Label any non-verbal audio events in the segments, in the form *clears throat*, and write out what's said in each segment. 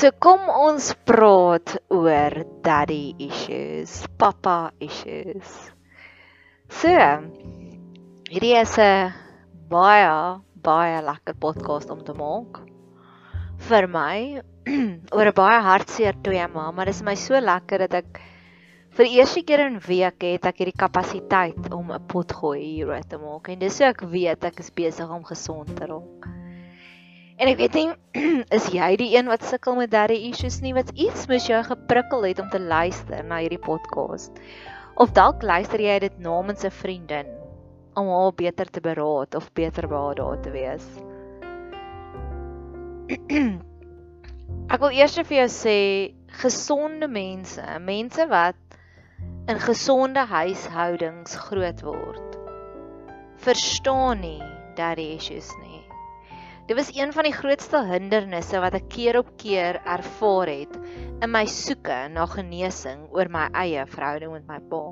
So kom ons praat oor daddy issues, papa issues. So, hierdie is 'n baie baie lekker podcast om te maak vir my *clears throat* oor 'n baie hartseer tema, maar dit is my so lekker dat ek vir eerste keer in week het ek hierdie kapasiteit om 'n pot gooi hier te maak en dis so ek weet ek is besig om gesond te raak. En ek weet nie *clears throat* is jy die een wat sukkel met daddy issues nie wat iets moes jou geprikkel het om te luister na hierdie podcast. Of dalk luister jy dit namens 'n vriendin om haar beter te beraad of beter by haar daar te wees. *clears throat* ek wil eers vir jou sê gesonde mense, mense wat in gesonde huishoudings groot word, verstaan nie daddy issues nie. Dit was een van die grootste hindernisse wat ek keer op keer ervaar het in my soeke na genesing oor my eie verhouding met my pa.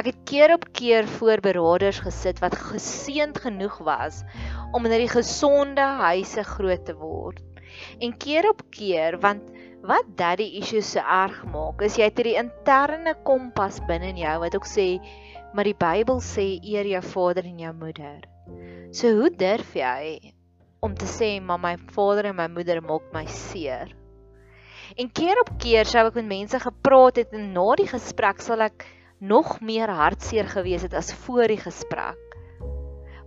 Ek het keer op keer voor beraders gesit wat geseënd genoeg was om in 'n gesonde huise groot te word. En keer op keer want wat daddy issues so erg maak is jy het hierdie interne kompas binne in jou wat ook sê maar die Bybel sê eer jou vader en jou moeder. So hoe durf jy om te sê maar my vader en my moeder maak my seer. En keer op keer sou ek met mense gepraat het en na die gesprek sal ek nog meer hartseer gewees het as voor die gesprek.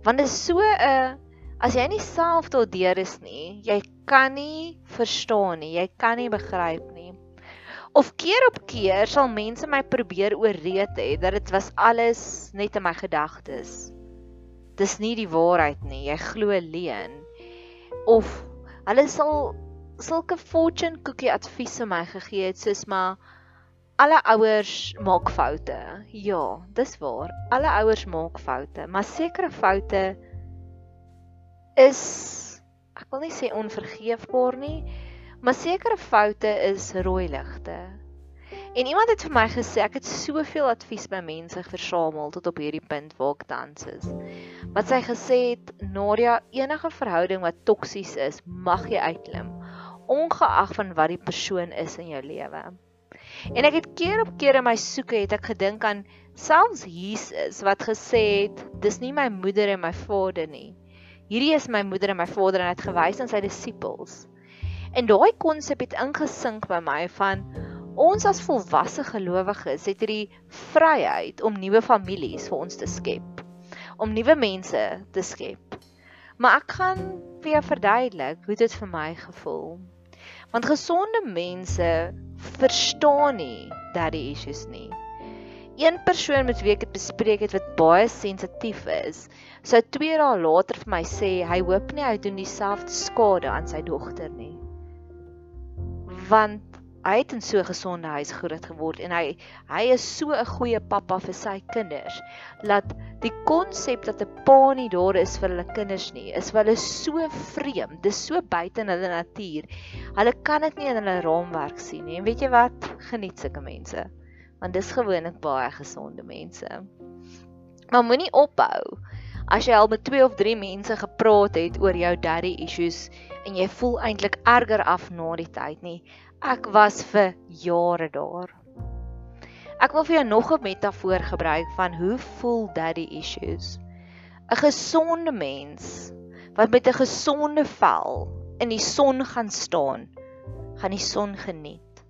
Want dit is so 'n as jy nie self daardeur is nie, jy kan nie verstaan nie, jy kan nie begryp nie. Of keer op keer sal mense my probeer ooreed hê dat dit was alles net in my gedagtes. Dis nie die waarheid nie, jy glo leuen of hulle sal sulke fortune cookie advies vir my gegee het soos maar alle ouers maak foute. Ja, dis waar. Alle ouers maak foute, maar sekere foute is ek wil nie sê onvergeefbaar nie, maar sekere foute is rooi ligte. En iemand het vir my gesê ek het soveel advies by mense versamel tot op hierdie punt waar ek tans is. Wat sy gesê het, Nadia, enige verhouding wat toksies is, mag jy uitklim, ongeag van wat die persoon is in jou lewe. En ek het keer op keer in my soeke het ek gedink aan selfs Jesus wat gesê het, dis nie my moeder en my vader nie. Hierdie is my moeder en my vader en hy het gewys aan sy disippels. En daai konsep het ingesink by my van Ons as volwasse gelowiges het hierdie vryheid om nuwe families vir ons te skep, om nuwe mense te skep. Maar ek gaan vir jou verduidelik hoe dit vir my gevoel. Want gesonde mense verstaan nie dat die issues nie. Een persoon met wie ek dit bespreek het wat baie sensitief is, sou 2 dae later vir my sê hy hoop nie hy doen dieselfde skade aan sy dogter nie. Want hy het in so 'n gesonde huis groot geword en hy hy is so 'n goeie pappa vir sy kinders dat die konsep dat 'n pa nie daar is vir hulle kinders nie is vir hulle so vreemd dis so buite in hulle natuur hulle kan dit nie in hulle raamwerk sien nie. En weet jy wat? Geniet sulke mense want dis gewoonlik baie gesonde mense. Maar moenie ophou as jy al met 2 of 3 mense gepraat het oor jou daddy issues en jy voel eintlik erger af na die tyd nie Ek was vir jare daar. Ek wil vir jou nog 'n metafoor gebruik van hoe voel daddy issues. 'n Gesonde mens wat met 'n gesonde vel in die son gaan staan, gaan die son geniet.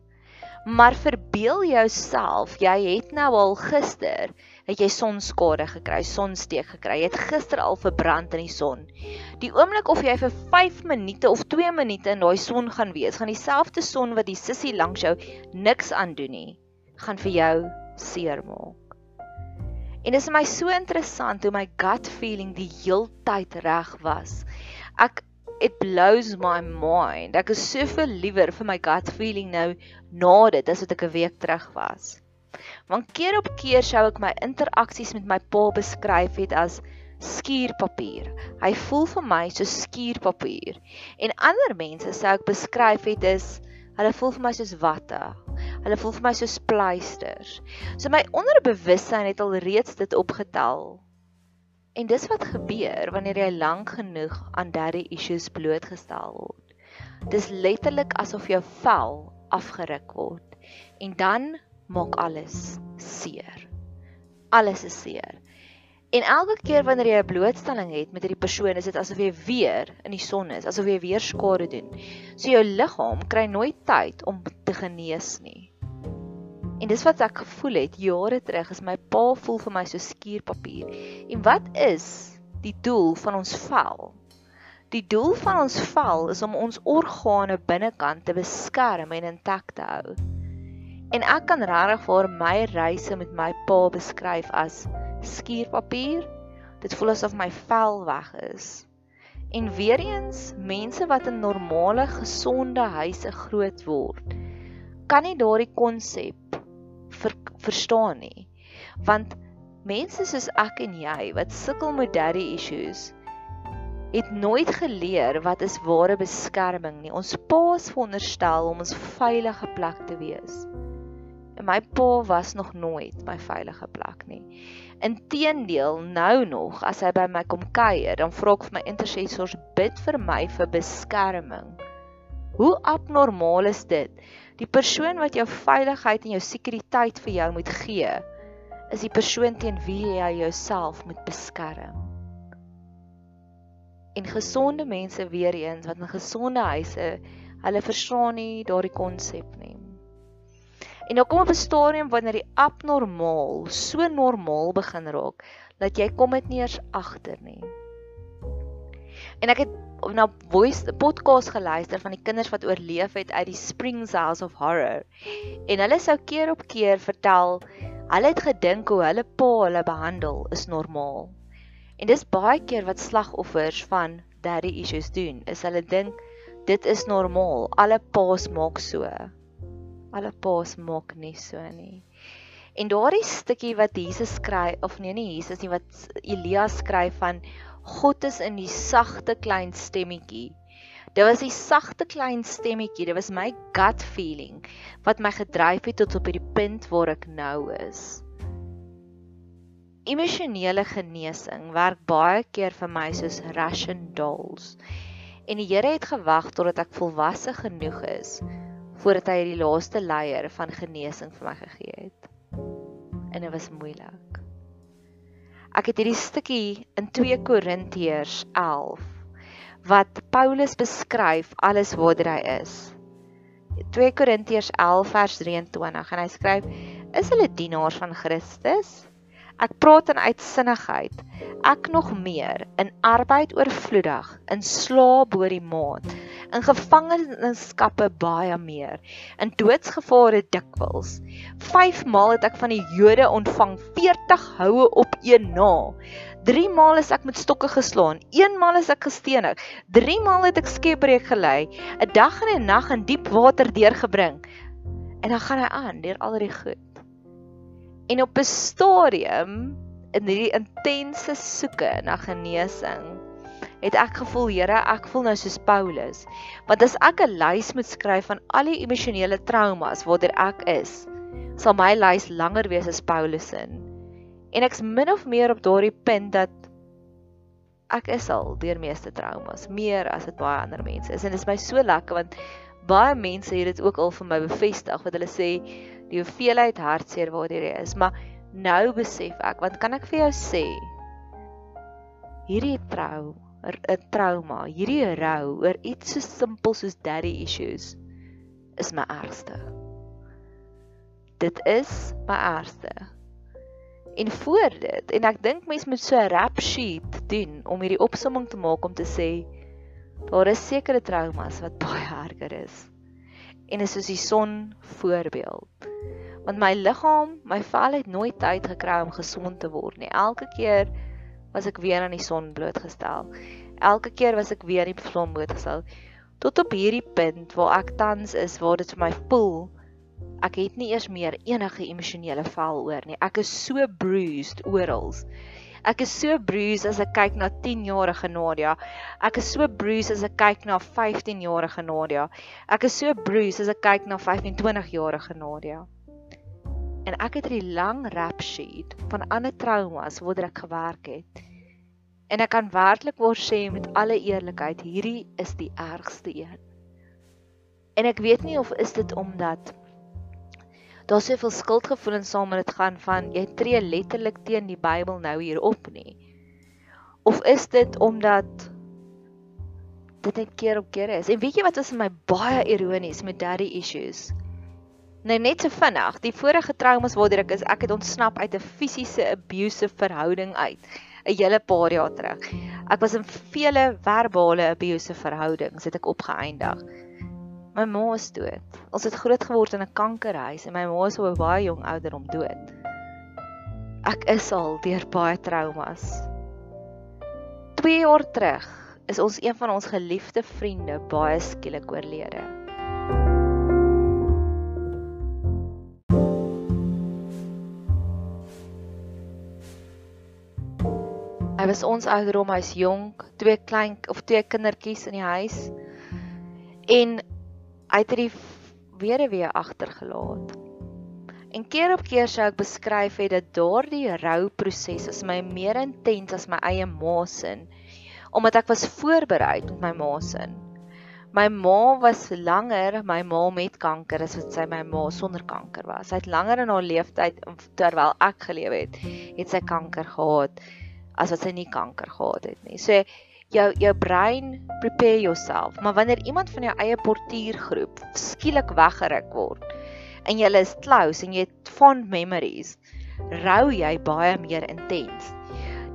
Maar verbeel jouself, jy het nou al gister het jy sonskade gekry, sonsteek gekry. Jy het gister al verbrand in die son. Die oomblik of jy vir 5 minute of 2 minute in daai son gaan wees, gaan dieselfde son wat die sissie langs jou niks aandoen nie, gaan vir jou seermaak. En dit is my so interessant hoe my gut feeling die heeltyd reg was. Ek it blows my mind. Ek is soveel liewer vir my gut feeling nou na dit as wat ek 'n week terug was. Want keer op keer sou ek my interaksies met my pa beskryf het as skuurpapier. Hy voel vir my so skuurpapier. En ander mense sou ek beskryf het as hulle voel vir my soos watte. Hulle voel vir my soos pleisters. So my onderbewussyn het al reeds dit opgetel. En dis wat gebeur wanneer jy lank genoeg aan daddy issues blootgestel word. Dis letterlik asof jou vel afgeruk word en dan maak alles seer. Alles is seer. En elke keer wanneer jy 'n blootstelling het met hierdie persoon, is dit asof jy weer in die son is, asof jy weer skade doen. So jou liggaam kry nooit tyd om te genees nie. En dis wat ek gevoel het jare terug, is my pa voel vir my so skuurpapier. En wat is die doel van ons vel? Die doel van ons vel is om ons organe binnekant te beskerm en intact te hou. En ek kan regtig vir my reise met my pa beskryf as skuurpapier. Dit voel asof my vel weg is. En weer eens, mense wat in normale, gesonde huise groot word, kan nie daardie konsep ver, verstaan nie. Want mense soos ek en jy wat sukkel met daddy issues, het nooit geleer wat is ware beskerming nie. Ons paas veronderstel om ons veilige plek te wees. En my pa was nog nooit my veilige plek nie. Inteendeel, nou nog as hy by my kom kuier, dan vra ek vir my intercessors bid vir my vir beskerming. Hoe abnormaal is dit? Die persoon wat jou veiligheid en jou sekuriteit vir jou moet gee, is die persoon teen wie jy jouself moet beskerm en gesonde mense weer eens wat in gesonde huise hulle verstaan nie daardie konsep nie. En nou kom op 'n stadium wanneer die abnormaal so normaal begin raak dat jy kom dit nie eens agter nie. En ek het na voice podcast geluister van die kinders wat oorleef het uit die Springs House of Horror. En hulle sou keer op keer vertel hulle het gedink hoe hulle pa hulle behandel is normaal. En dis baie keer wat slagoffers van daddy issues doen, is hulle dink dit is normaal. Alle paas maak so. Alle paas maak nie so nie. En daardie stukkie wat Jesus skryf of nee nie Jesus nie wat Elia skryf van God is in die sagte klein stemmetjie. Dit was die sagte klein stemmetjie, dit was my gut feeling wat my gedryf het tot op hierdie punt waar ek nou is. Emosionele genesing werk baie keer vir my soos Russian dolls. En die Here het gewag totdat ek volwasse genoeg is voordat hy die laaste leier van genesing vir my gegee het. En dit was moeilik. Ek het hierdie stukkie in 2 Korintiërs 11 wat Paulus beskryf alles wat hy is. 2 Korintiërs 11 vers 23 en hy skryf: "Is hulle dienaars van Christus?" Ek praat in uitsinnigheid. Ek nog meer in arbeid oorvloedig, in slaap bo die maat, in gevangenskappe baie meer, in doodsgevare dikwels. 5 maal het ek van die Jode ontvang 40 houe op een na. 3 maal is ek met stokke geslaan, 1 maal is ek gestenig, 3 maal het ek skepbreek gelei, 'n dag en 'n nag in diep water deurgebring. En dan gaan hy aan deur al die goed. En op 'n stadium in hierdie intense soeke na genesing, het ek gevoel, Here, ek voel nou soos Paulus. Want as ek 'n lys moet skryf van al die emosionele traumas waartoe ek is, sal my lys langer wees as Paulus se. En ek's min of meer op daardie punt dat ek is al deur meeste traumas, meer as dit baie ander mense is. En dit is my so lekker want baie mense het dit ook al vir my bevestig wat hulle sê die hoeveelheid hartseer wat hier is, maar nou besef ek, want kan ek vir jou sê hierdie trou, 'n trauma, hierdie rou oor iets so simpel soos daddy issues is my ergste. Dit is my ergste. En voor dit, en ek dink mense moet so 'n rap sheet doen om hierdie opsomming te maak om te sê daar is sekere traumas wat baie erger is. En is soos die son voorbeeld want my liggaam, my vel het nooit tyd gekry om gesond te word nie. Elke keer was ek weer aan die son blootgestel. Elke keer was ek weer in die son blootgestel tot op hierdie punt waar ek tans is waar dit vir my voel ek het nie eers meer enige emosionele vel oor nie. Ek is so bruised oral. Ek is so bruised as ek kyk na 10 jarige Nadia. Ek is so bruised as ek kyk na 15 jarige Nadia. Ek is so bruised as ek kyk na 25 jarige Nadia en ek het 'n lang rap sheet van ander traumas waartoe ek gewerk het. En ek kan werklik waar sê met alle eerlikheid, hierdie is die ergste een. En ek weet nie of is dit omdat daar soveel skuldgevoelens saam met dit gaan van jy tree letterlik teen die Bybel nou hier op nie. Of is dit omdat dit net keer op keer is. En weet jy wat was my baie ironies met daddy issues? Nou net so vinnig, die vorige traumas waardeur ek is, ek het ontsnap uit 'n fisiese abusive verhouding uit 'n hele paar jaar terug. Ek was in vele verbale abusive verhoudings het ek opgeëindig. My ma is dood. Ons het groot geword in 'n kankerhuis en my ma is op 'n baie jong ouderdom dood. Ek is al deur baie traumas. 2 jaar terug is ons een van ons geliefde vriende baie skielik oorlede. Was ons ouderdom, hy's jonk, twee klein of twee kindertjies in die huis. En hy het die weduwee agtergelaat. En keer op keer sou ek beskryf het dat daardie rouproses is my meer intens as my eie ma se omdat ek was voorberei met my ma se. My ma was langer my ma met kanker as wat sy my ma sonder kanker was. Sy het langer in haar lewenstyd terwyl ek geleef het, het sy kanker gehad as wat sy nie kanker gehad het nie. So jou jou brein prepare yourself, maar wanneer iemand van jou eie portuïergroep skielik weggeruk word en jy is close en jy het fond memories, rou jy baie meer intens.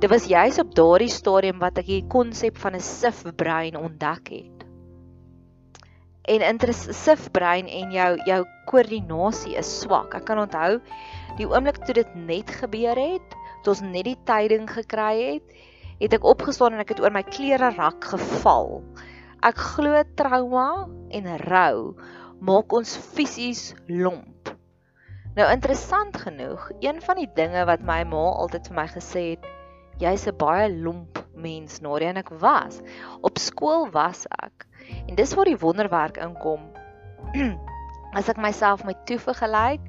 Dit was juis op daardie stadium wat ek die konsep van 'n sif brein ontdek het. En intensif brein en jou jou koördinasie is swak. Ek kan onthou die oomblik toe dit net gebeur het, toe ons net die tyding gekry het, het ek opgestaan en ek het oor my klere rak geval. Ek glo trauma en rou maak ons fisies lomp. Nou interessant genoeg, een van die dinge wat my ma altyd vir my gesê het, jy's 'n baie lomp mens, Nadia en ek was. Op skool was ek. En dis waar die wonderwerk inkom. *clears throat* As ek myself met toe vergelyk,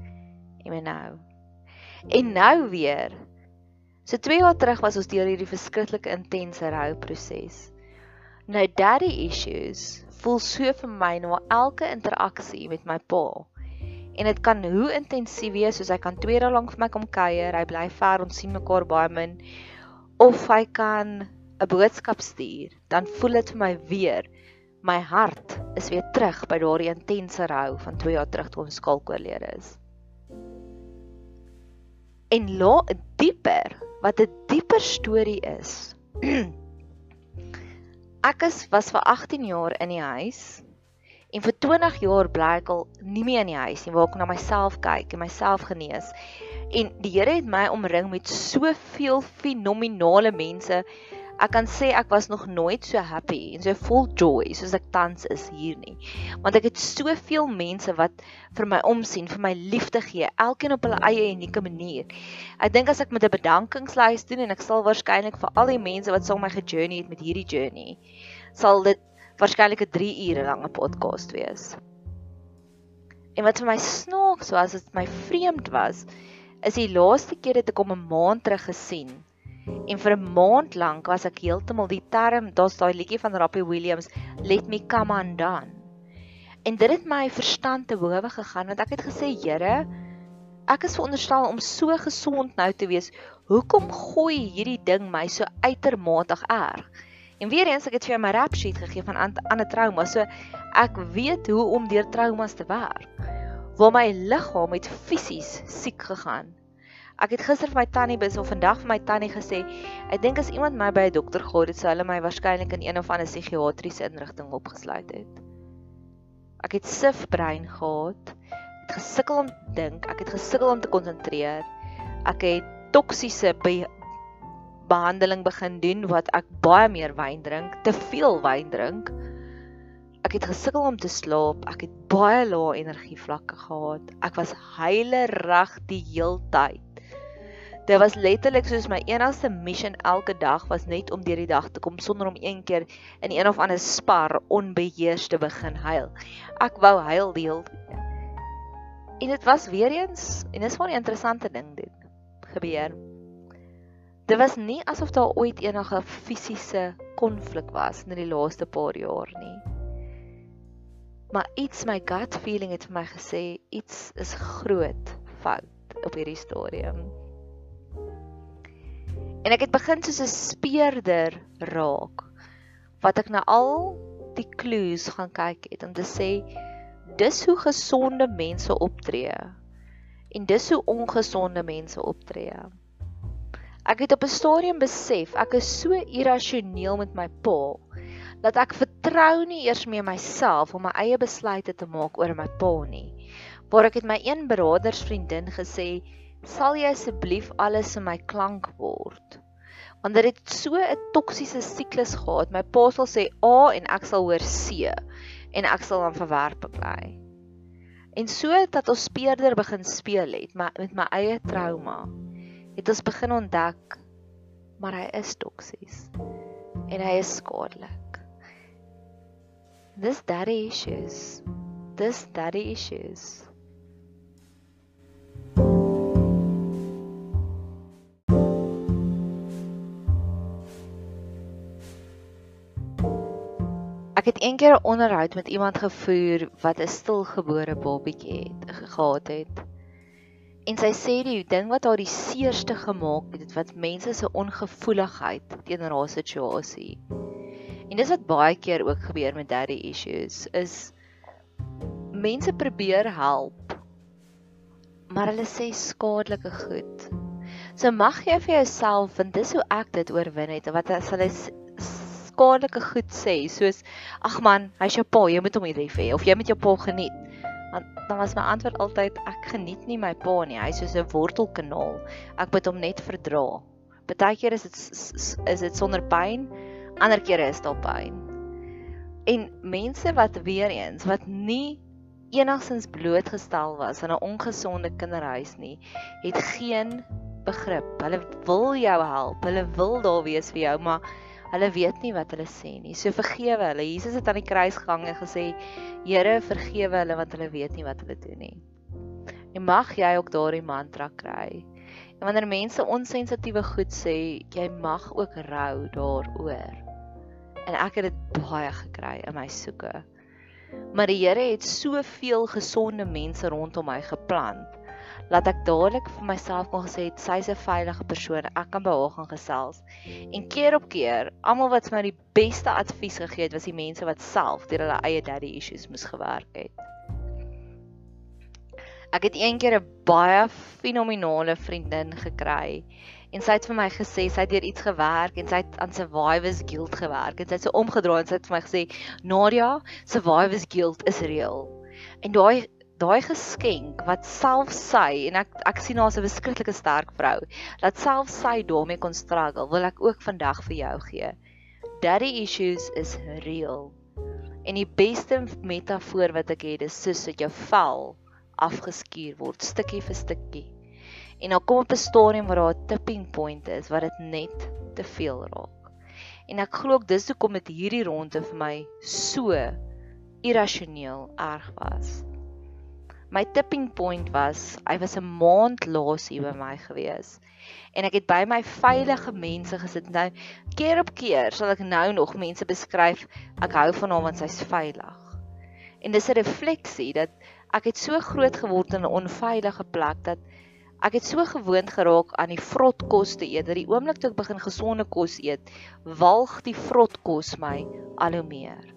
en nou. En nou weer. So 2 jaar terug was ons deur hierdie verskriklike intense rouproses. Nou daddy issues voel so vir my na elke interaksie met my pa. En dit kan hoe intensief wees soos hy kan 2 dae lank vir my kom kuier, hy bly ver, ons sien mekaar baie min of hy kan 'n boodskap stuur, dan voel dit vir my weer my hart is weer terug by daardie intense rou van 2 jaar terug toe ons skalkoorlede is. En la dieper, wat 'n dieper storie is. *clears throat* ek is was vir 18 jaar in die huis en vir 20 jaar bly ek al nie meer in die huis nie waar ek na myself kyk en myself genees En die Here het my omring met soveel fenominale mense. Ek kan sê ek was nog nooit so happy en so vol joy soos ek tans is hier nie. Want ek het soveel mense wat vir my omsien, vir my liefde gee, elkeen op hulle eie unieke manier. Ek dink as ek met 'n bedankingslys doen en ek sal waarskynlik vir al die mense wat saam my gejourney het met hierdie journey, sal dit waarskynlik 'n 3 ure lange podcast wees. En wat vir my snaaks was, is my vreemd was, is die laaste keer het ek hom 'n maand terug gesien. En vir 'n maand lank was ek heeltemal die term, daar's daai liedjie van Rappie Williams, Let me come undone. En dit het my verstand te bowe gegaan want ek het gesê, Here, ek is veronderstel om so gesond nou te wees. Hoekom gooi hierdie ding my so uitermate erg? En weer eens ek het vir jou my rap sheet gegee van ander trauma, so ek weet hoe om deur traumas te werk waar my liggaam het fisies siek gegaan. Ek het gister vir my tannie bes of vandag vir my tannie gesê, ek dink as iemand my by 'n dokter gehad het, sou hulle my waarskynlik in een of ander psigiatriese inrigting opgesluit het. Ek het sif brein gehad. Het gesukkel om te dink, ek het gesukkel om te konsentreer. Ek het toksiese be behandeling begin doen wat ek baie meer wyn drink, te veel wyn drink. Ek het gesukkel om te slaap. Ek het baie lae energievlakke gehad. Ek was heilerig die heeltyd. Dit was letterlik soos my enigste mission elke dag was net om deur die dag te kom sonder om een keer in een of ander spar onbeheers te begin huil. Ek wou huil die hele En dit was weer eens en dis maar 'n interessante ding dit gebeur. Dit was nie asof daar ooit enige fisiese konflik was in die laaste paar jaar nie. Maar iets my gut feeling het vir my gesê iets is groot fout op hierdie stadium. En ek het begin soos 'n speurder raak wat ek na al die clues gaan kyk het om te sê dis hoe gesonde mense optree en dis hoe ongesonde mense optree. Ek het op 'n stadium besef ek is so irrasioneel met my pa dat ek vertrou nie eers meer myself om my eie besluite te maak oor my pa nie. Waar ek het my een broedersvriendin gesê, "Sal jy asseblief alles in my klank word?" Want dit het so 'n toksiese siklus gehad. My pa sal sê A en ek sal hoor C en ek sal dan verwerp bly. En so dat ons speurder begin speel het, maar met my eie trauma het ons begin ontdek maar hy is toksies en hy is skadelik. Dis daddy issues. Dis daddy issues. Het eendag 'n onderhoud met iemand gevoer wat 'n stilgebore babatjie het gehad het. En sy sê die ding wat haar die seerste gemaak het, wat mense se ongevoeligheid teenoor haar situasie. En dis wat baie keer ook gebeur met daddy issues is mense probeer help maar hulle sê skadelike goed. So mag jy vir jouself want dis hoe ek dit oorwin het wat as hulle skadelike goed sê soos ag man, hy's jou pa, jy moet hom lief hê of jy moet jou pa geniet want dan was my antwoord altyd ek geniet nie my pa nie. Hy's soos 'n wortelkanaal. Ek moet hom net verdra. Partykeer is dit is dit sonder pyn, ander kere is daar pyn. En mense wat weer eens wat nie enigsins blootgestel was aan 'n ongesonde kinderhuis nie, het geen begrip. Hulle wil jou help. Hulle wil daar wees vir jou, maar Hulle weet nie wat hulle sê nie. So vergewe hulle. Jesus het aan die kruis gehang en gesê: "Here, vergewe hulle want hulle weet nie wat hulle doen nie." En mag jy ook daardie mantra kry. En wanneer mense onsensitiewe goed sê, jy mag ook rou daaroor. En ek het dit baie gekry in my soeke. Maar die Here het soveel gesonde mense rondom my geplant laat ek dadelik vir myself kon gesê het sy's 'n veilige persoon. Ek kan by haar gaan gesels. En keer op keer, almal wat my die beste advies gegee het, was die mense wat self deur hulle eie daddy issues moes gewerk het. Ek het eendag 'n baie fenominale vriendin gekry en sy het vir my gesê sy het deur iets gewerk en sy het aan survivor's guilt gewerk en sy het so omgedraai en sy het vir my gesê Nadia, survivor's guilt is reël. En daai daai geskenk wat self sy en ek ek sien haar as 'n beskruikelike sterk vrou dat self sy daarmee kon struggle wil ek ook vandag vir jou gee. Daddy issues is real. En die beste metafoor wat ek het is soos dat jou vel afgeskuur word stukkie vir stukkie. En dan kom op 'n stadium waar daar 'n tipping point is wat dit net te veel raak. En ek glo dis hoekom dit hierdie ronde vir my so irrasioneel erg was my tipping point was, hy was 'n maand laas hier by my gewees. En ek het by my veilige mense gesit. Nou keer op keer sal ek nou nog mense beskryf, ek hou van hom want hy's veilig. En dis 'n refleksie dat ek het so groot geword in 'n onveilige plek dat ek het so gewoond geraak aan die vrot kos te eet dat die oomblik toe ek begin gesonde kos eet, walg die vrot kos my al hoe meer.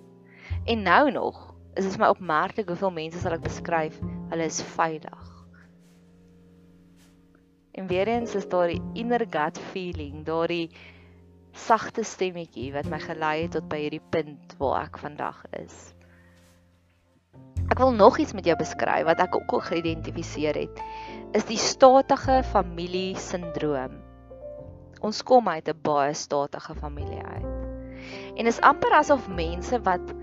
En nou nog is dit my opmerklik hoeveel mense sal ek beskryf, hulle is veilig. En weer eens is daar die inner gut feeling, daardie sagte stemmetjie wat my gelei het tot by hierdie punt waar ek vandag is. Ek wil nog iets met jou beskryf wat ek ook al geïdentifiseer het, is die statige familie sindroom. Ons kom uit 'n baie statige familie uit. En is amper asof mense wat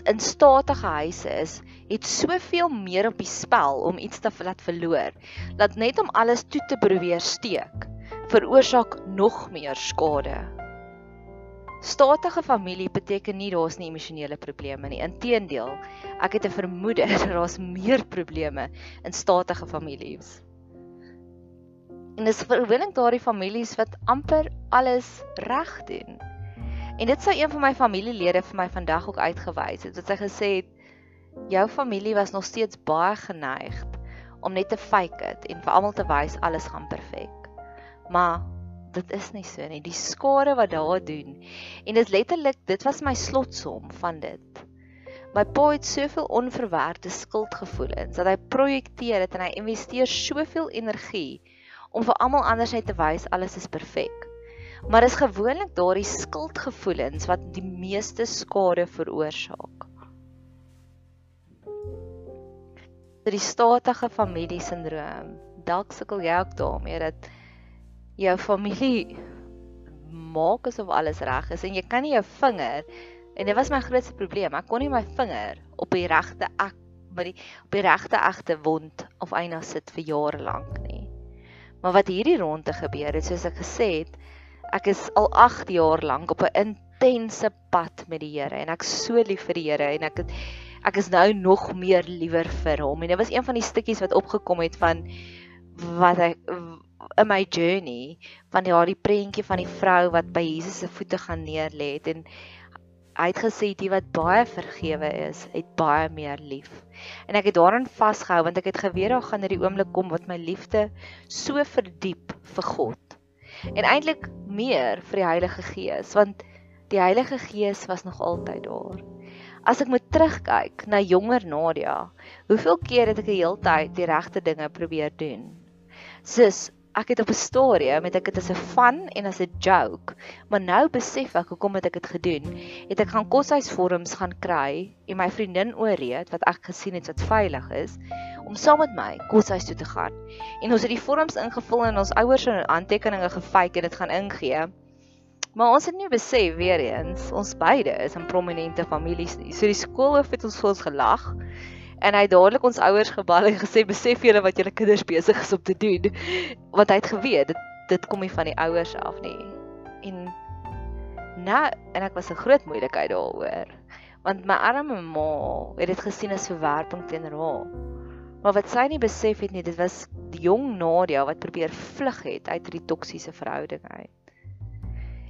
in statige huise is, het soveel meer op die spel om iets te laat verloor, dat net om alles toe te probeer steek, veroorsaak nog meer skade. Statige familie beteken nie daar's nie emosionele probleme nie. Inteendeel, ek het 'n vermoede *laughs* dat daar's meer probleme in statige families. En dis verwilling daardie families wat amper alles reg doen. En dit sou een van my familielede vir my vandag ook uitgewys het. Wat sy gesê het, jou familie was nog steeds baie geneig om net te fake dit en vir almal te wys alles gaan perfek. Maar dit is nie so nie. Die skade wat daar doen en dit letterlik dit was my slotsom van dit. My pa het soveel onverwerkte skuldgevoelens dat hy projekteer dit en hy investeer soveel energie om vir almal anders net te wys alles is perfek. Maar dis gewoonlik daardie skuldgevoelens wat die meeste skade veroorsaak. Die statige familie sindroom. Dalk sukkel jy ook daarmee dat jou familie maak asof alles reg is en jy kan nie jou vinger en dit was my grootste probleem. Ek kon nie my vinger op die regte ek by die op die regte egte wond of eina sit vir jare lank nie. Maar wat hierdie ronde gebeur het, soos ek gesê het, ek is al 8 jaar lank op 'n intense pad met die Here en ek so lief vir die Here en ek het, ek is nou nog meer liewer vir hom en dit was een van die stukkies wat opgekom het van wat ek in my journey van daardie prentjie van die vrou wat by Jesus se voete gaan neerlê het en hy het gesê die wat baie vergewe is, het baie meer lief. En ek het daarin vasgehou want ek het geweet daar gaan 'n oomblik kom wat my liefde so verdiep vir God en eintlik meer vir die Heilige Gees want die Heilige Gees was nog altyd daar. As ek moet terugkyk na jonger Nadia, hoeveel keer het ek die hele tyd die regte dinge probeer doen? Sis, ek het op 'n stadium met ek dit as 'n fun en as 'n joke, maar nou besef ek hoekom het ek dit gedoen? Het ek gaan koshuisvorms gaan kry en my vriendin ooreed wat ek gesien het wat veilig is om saam met my koshuis toe te gaan. En ons het die vorms ingevul en ons ouers se aantekeninge gefake en dit gaan ingee. Maar ons het nie besef weer eens, ons beide is in prominente families nie. So die skoolhoof het ons vir ons gelag en hy het dadelik ons ouers gebel en gesê besef julle wat julle kinders besig is om te doen. Want hy het geweet dit dit kom nie van die ouers af nie. En nou en ek was 'n groot moeilikheid daaroor. Want my arme ma het dit gesien as verwerping teenoor haar. Maar wat sy nie besef het nie, dit was die jong Nadia wat probeer vlug het uit hierdie toksiese verhouding uit.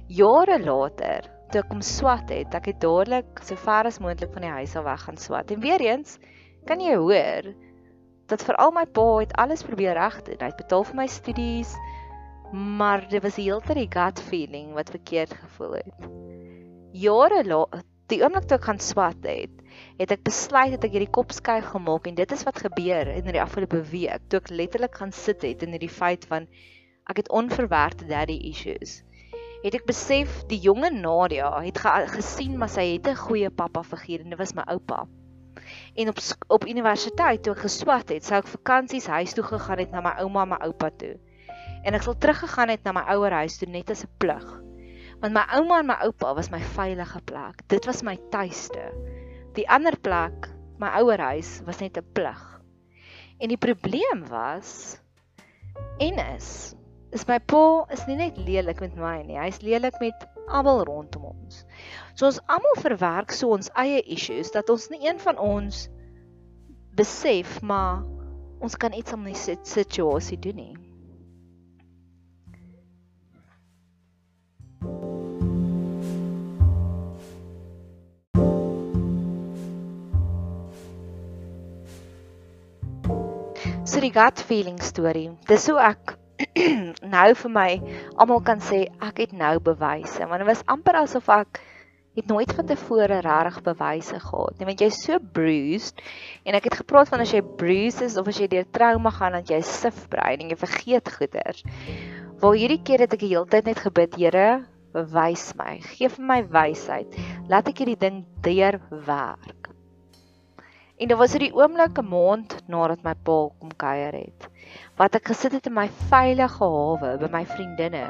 Jare later, toe ek hom swat het, ek het dadelik so ver as moontlik van die huis af weg gaan swat. En weer eens, kan jy hoor dat veral my pa het alles probeer regdoen. Hy het betaal vir my studies, maar dit was heeltemal die gut feeling wat verkeerd gevoel het. Jare later, die oomblik toe ek gaan swat het, het ek besluit dat ek hierdie kop skuif gemaak en dit is wat gebeur in die afgelope week toe ek letterlik gaan sit het in hierdie feit van ek het onverwerkte daddy issues. Het ek besef die jonge Nadia het ge gesien maar sy het 'n goeie pappa figuur en dit was my oupa. En op op universiteit toe ek geswat het, sou ek vakansies huis toe gegaan het na my ouma en my oupa toe. En ek sal teruggegaan het na my ouer huis toe net as 'n plug. Want my ouma en my oupa was my veilige plek. Dit was my tuiste. Die ander plek, my ouer huis, was net 'n plug. En die probleem was en is is my pa is nie net lelik met my nie, hy's lelik met almal rondom ons. So ons almal verwerk so ons eie issues dat ons nie een van ons besef maar ons kan iets om die situasie doen nie. Die gut feeling storie. Dis hoe ek *clears throat* nou vir my almal kan sê ek het nou bewyse, want dit was amper asof ek het nooit van tevore regtig bewyse gehad nie, want jy's so bruised en ek het gepraat van as jy bruised is of as jy deur trauma gaan dat jy sif brein en jy vergeet goeders. Waar hierdie keer het ek die hele tyd net gebid, Here, bewys my, gee vir my wysheid. Laat ek hierdie ding deurwerk. En dit was hierdie oomblik 'n maand nadat my pa kom kuier het. Wat ek gesit het in my veilige hawe by my vriendinne.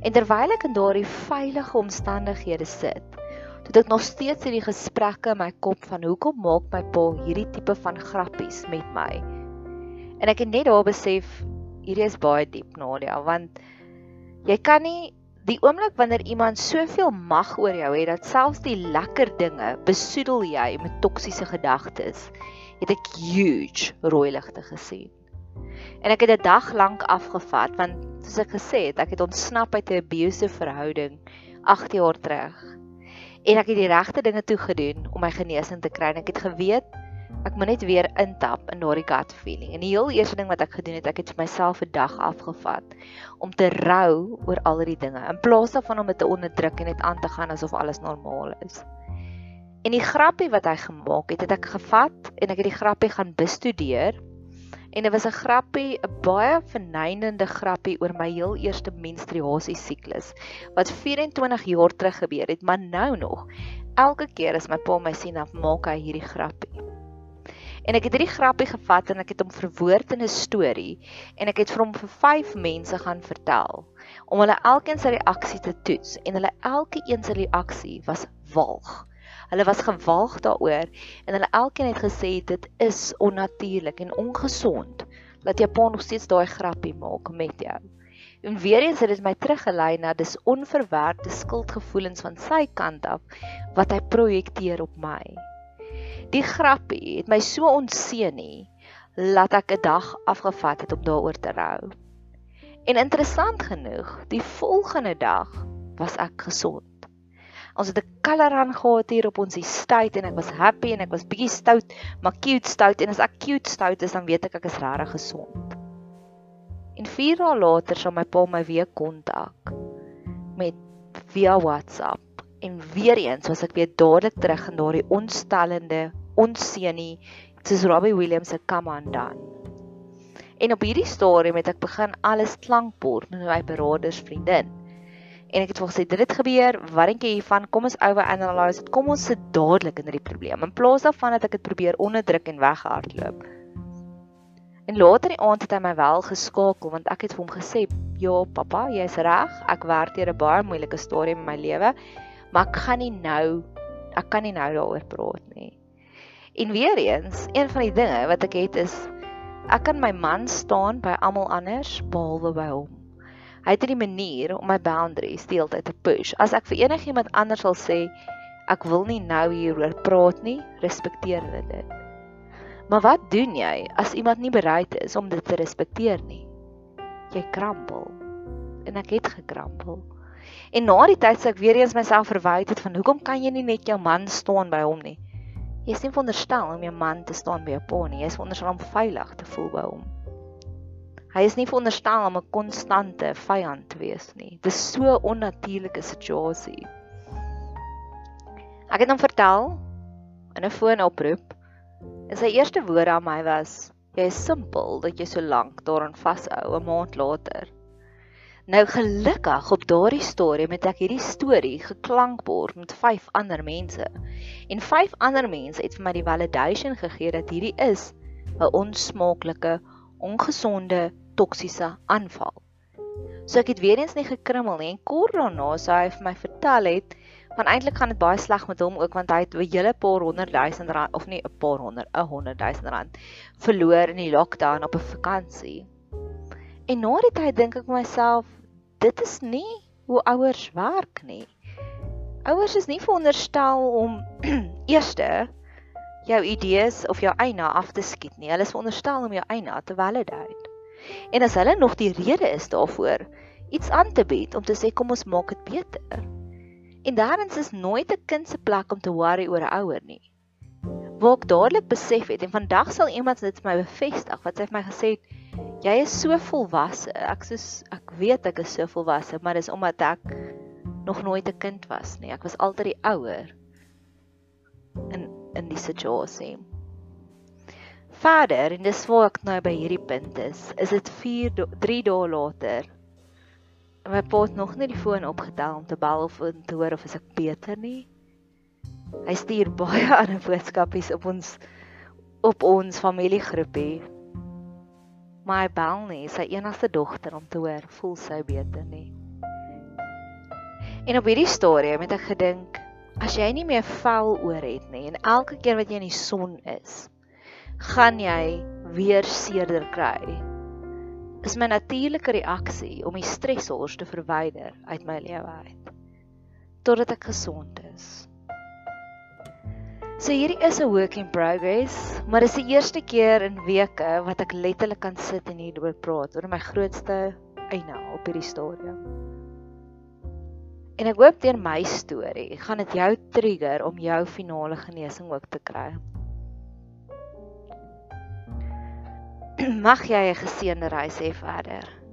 En terwyl ek in daardie veilige omstandighede sit, het ek nog steeds hierdie gesprekke in my kop van hoekom maak my pa hierdie tipe van grappies met my. En ek het net daar besef hierdie is baie diep Nadia want jy kan nie Die oomblik wanneer iemand soveel mag oor jou het dat selfs die lekker dinge besoedel jy met toksiese gedagtes, het ek huge rooi ligte gesien. En ek het 'n dag lank afgevat want soos ek gesê het, ek het ontsnap uit 'n abusive verhouding 8 jaar terug. En ek het die regte dinge toe gedoen om my genesing te kry en ek het geweet Ek moet net weer intap in daardie gut feeling. En die heel eerste ding wat ek gedoen het, ek het vir myself 'n dag afgevat om te rou oor al die dinge in plaas daarvan om dit te onderdruk en net aan te gaan asof alles normaal is. En die grappie wat hy gemaak het, het ek gevat en ek het die grappie gaan bestudeer. En dit was 'n grappie, 'n baie verneinende grappie oor my heel eerste menstruasie siklus wat 24 jaar terug gebeur het, maar nou nog. Elke keer as my pa my sien, dan maak hy hierdie grappie. En ek het hierdie grappie gevat en ek het hom verwoord in 'n storie en ek het vir hom vir 5 mense gaan vertel om hulle elkeen se reaksie te toets en hulle elkeen se reaksie was walg. Hulle was gewalg daaroor en hulle elkeen het gesê dit is onnatuurlik en ongesond dat Japan nog steeds daai grappie maak met jou. En weer eens het dit my teruggelei na dis onverwerkte skuldgevoelens van sy kant af wat hy projekteer op my. Die grappie het my so ontseën nie laat ek 'n dag afgevat het om daaroor te rou. En interessant genoeg, die volgende dag was ek gesond. Ons het 'n coloran gehad hier op ons estate en ek was happy en ek was bietjie stout, maar cute stout en as ek cute stout is dan weet ek ek is regtig gesond. En 4 dae later sou my pa my weer kontak met via WhatsApp en weer eens was ek weer dadelik terug in daardie ontstellende, onseënie soos Robbie Williams se come on dan. En op hierdie stadium het ek begin alles klankbord met my beraders vriendin en ek het vir gesê dit het gebeur, wat dink jy hiervan? Kom ons over analyse dit. Kom ons sit dadelik in hierdie probleem in plaas daarvan dat ek dit probeer onderdruk en weghardloop. En later die aand het hy my wel geskakel want ek het vir hom gesê, "Ja, pappa, jy's reg. Ek werk deur 'n baie moeilike stadium in my lewe, maar ek gaan nie nou ek kan nie nou daaroor praat nie." En weer eens, een van die dinge wat ek het is ek kan my man staan by almal anders behalwe by hom. Hy het 'n manier om my boundaries deeltyd te push. As ek vir enigiemand anders wil sê ek wil nie nou hieroor praat nie, respekteer hulle dit. Maar wat doen jy as iemand nie bereid is om dit te respekteer nie? Jy krampel. En ek het gekrampel. En na die tyd sê ek weer eens myself verwyd het van hoekom kan jy nie net jou man staan by hom nie? Jy is nie veronderstel om jou man te staan by jou pa nie. Jy is veronderstel om veilig te voel by hom. Hy is nie veronderstel om 'n konstante vyand te wees nie. Dis so onnatuurlike situasie. Ek het hom vertel in 'n foonoproep en sy eerste woorde aan my was: "Jy is simpel dat jy so lank daaraan vashou 'n maand later." Nou gelukkig op daardie storie met ek hierdie storie geklankbord met vyf ander mense. En vyf ander mense het vir my die validation gegee dat hierdie is 'n onsmaaklike, ongesonde toksiese aanval. So ek het weer eens nie gekrummel nie en kort daarna sou hy vir my vertel het van eintlik gaan dit baie sleg met hom ook want hy het 'n hele paar honderd duisend rand of nie 'n paar honderd, 'n honderd duisend rand verloor in die lockdown op 'n vakansie. En na die tyd dink ek myself, dit is nie hoe ouers werk nie. Ouers is nie veronderstel om *clears throat* eerste jou idees of jou eina af te skiet nie. Hulle is veronderstel om jou eina te validate. En as hulle nog die rede is daarvoor iets aan te bied om te sê kom ons maak dit beter. En daarins is nooit 'n kind se plek om te worry oor 'n ouer nie. Waar ek dadelik besef het en vandag sal iemand dit vir my bevestig wat sy vir my gesê het jy is so volwasse. Ek soos ek weet ek is so volwasse, maar dis omdat ek nog nooit 'n kind was nie. Ek was altyd die ouer in in die situasie. Verder en dis waar ek nou by hierdie punt is, is dit 4 3 dae later. My pa het nog nie die foon opgetel om te bel of te hoor of ek beter nie. Hy stuur baie *laughs* ander boodskapies op ons op ons familiegroepie. My bel nie, sy enigste dogter om te hoor voel sy beter nie. En op hierdie stadium het ek gedink, as jy nie meer vel oor het nie en elke keer wat jy in die son is, gaan jy weer seerder kry. Is my natuurlike reaksie om die stresors te verwyder uit my lewe uit totdat ek gesond is. So hierdie is 'n work in progress, maar dis die eerste keer in weke wat ek letterlik kan sit en hieroor praat oor my grootste eina op hierdie stadium. En ek hoop deur my storie gaan dit jou trigger om jou finale genesing ook te kry. *clears throat* Mag jy 'n geseënde reis hê verder.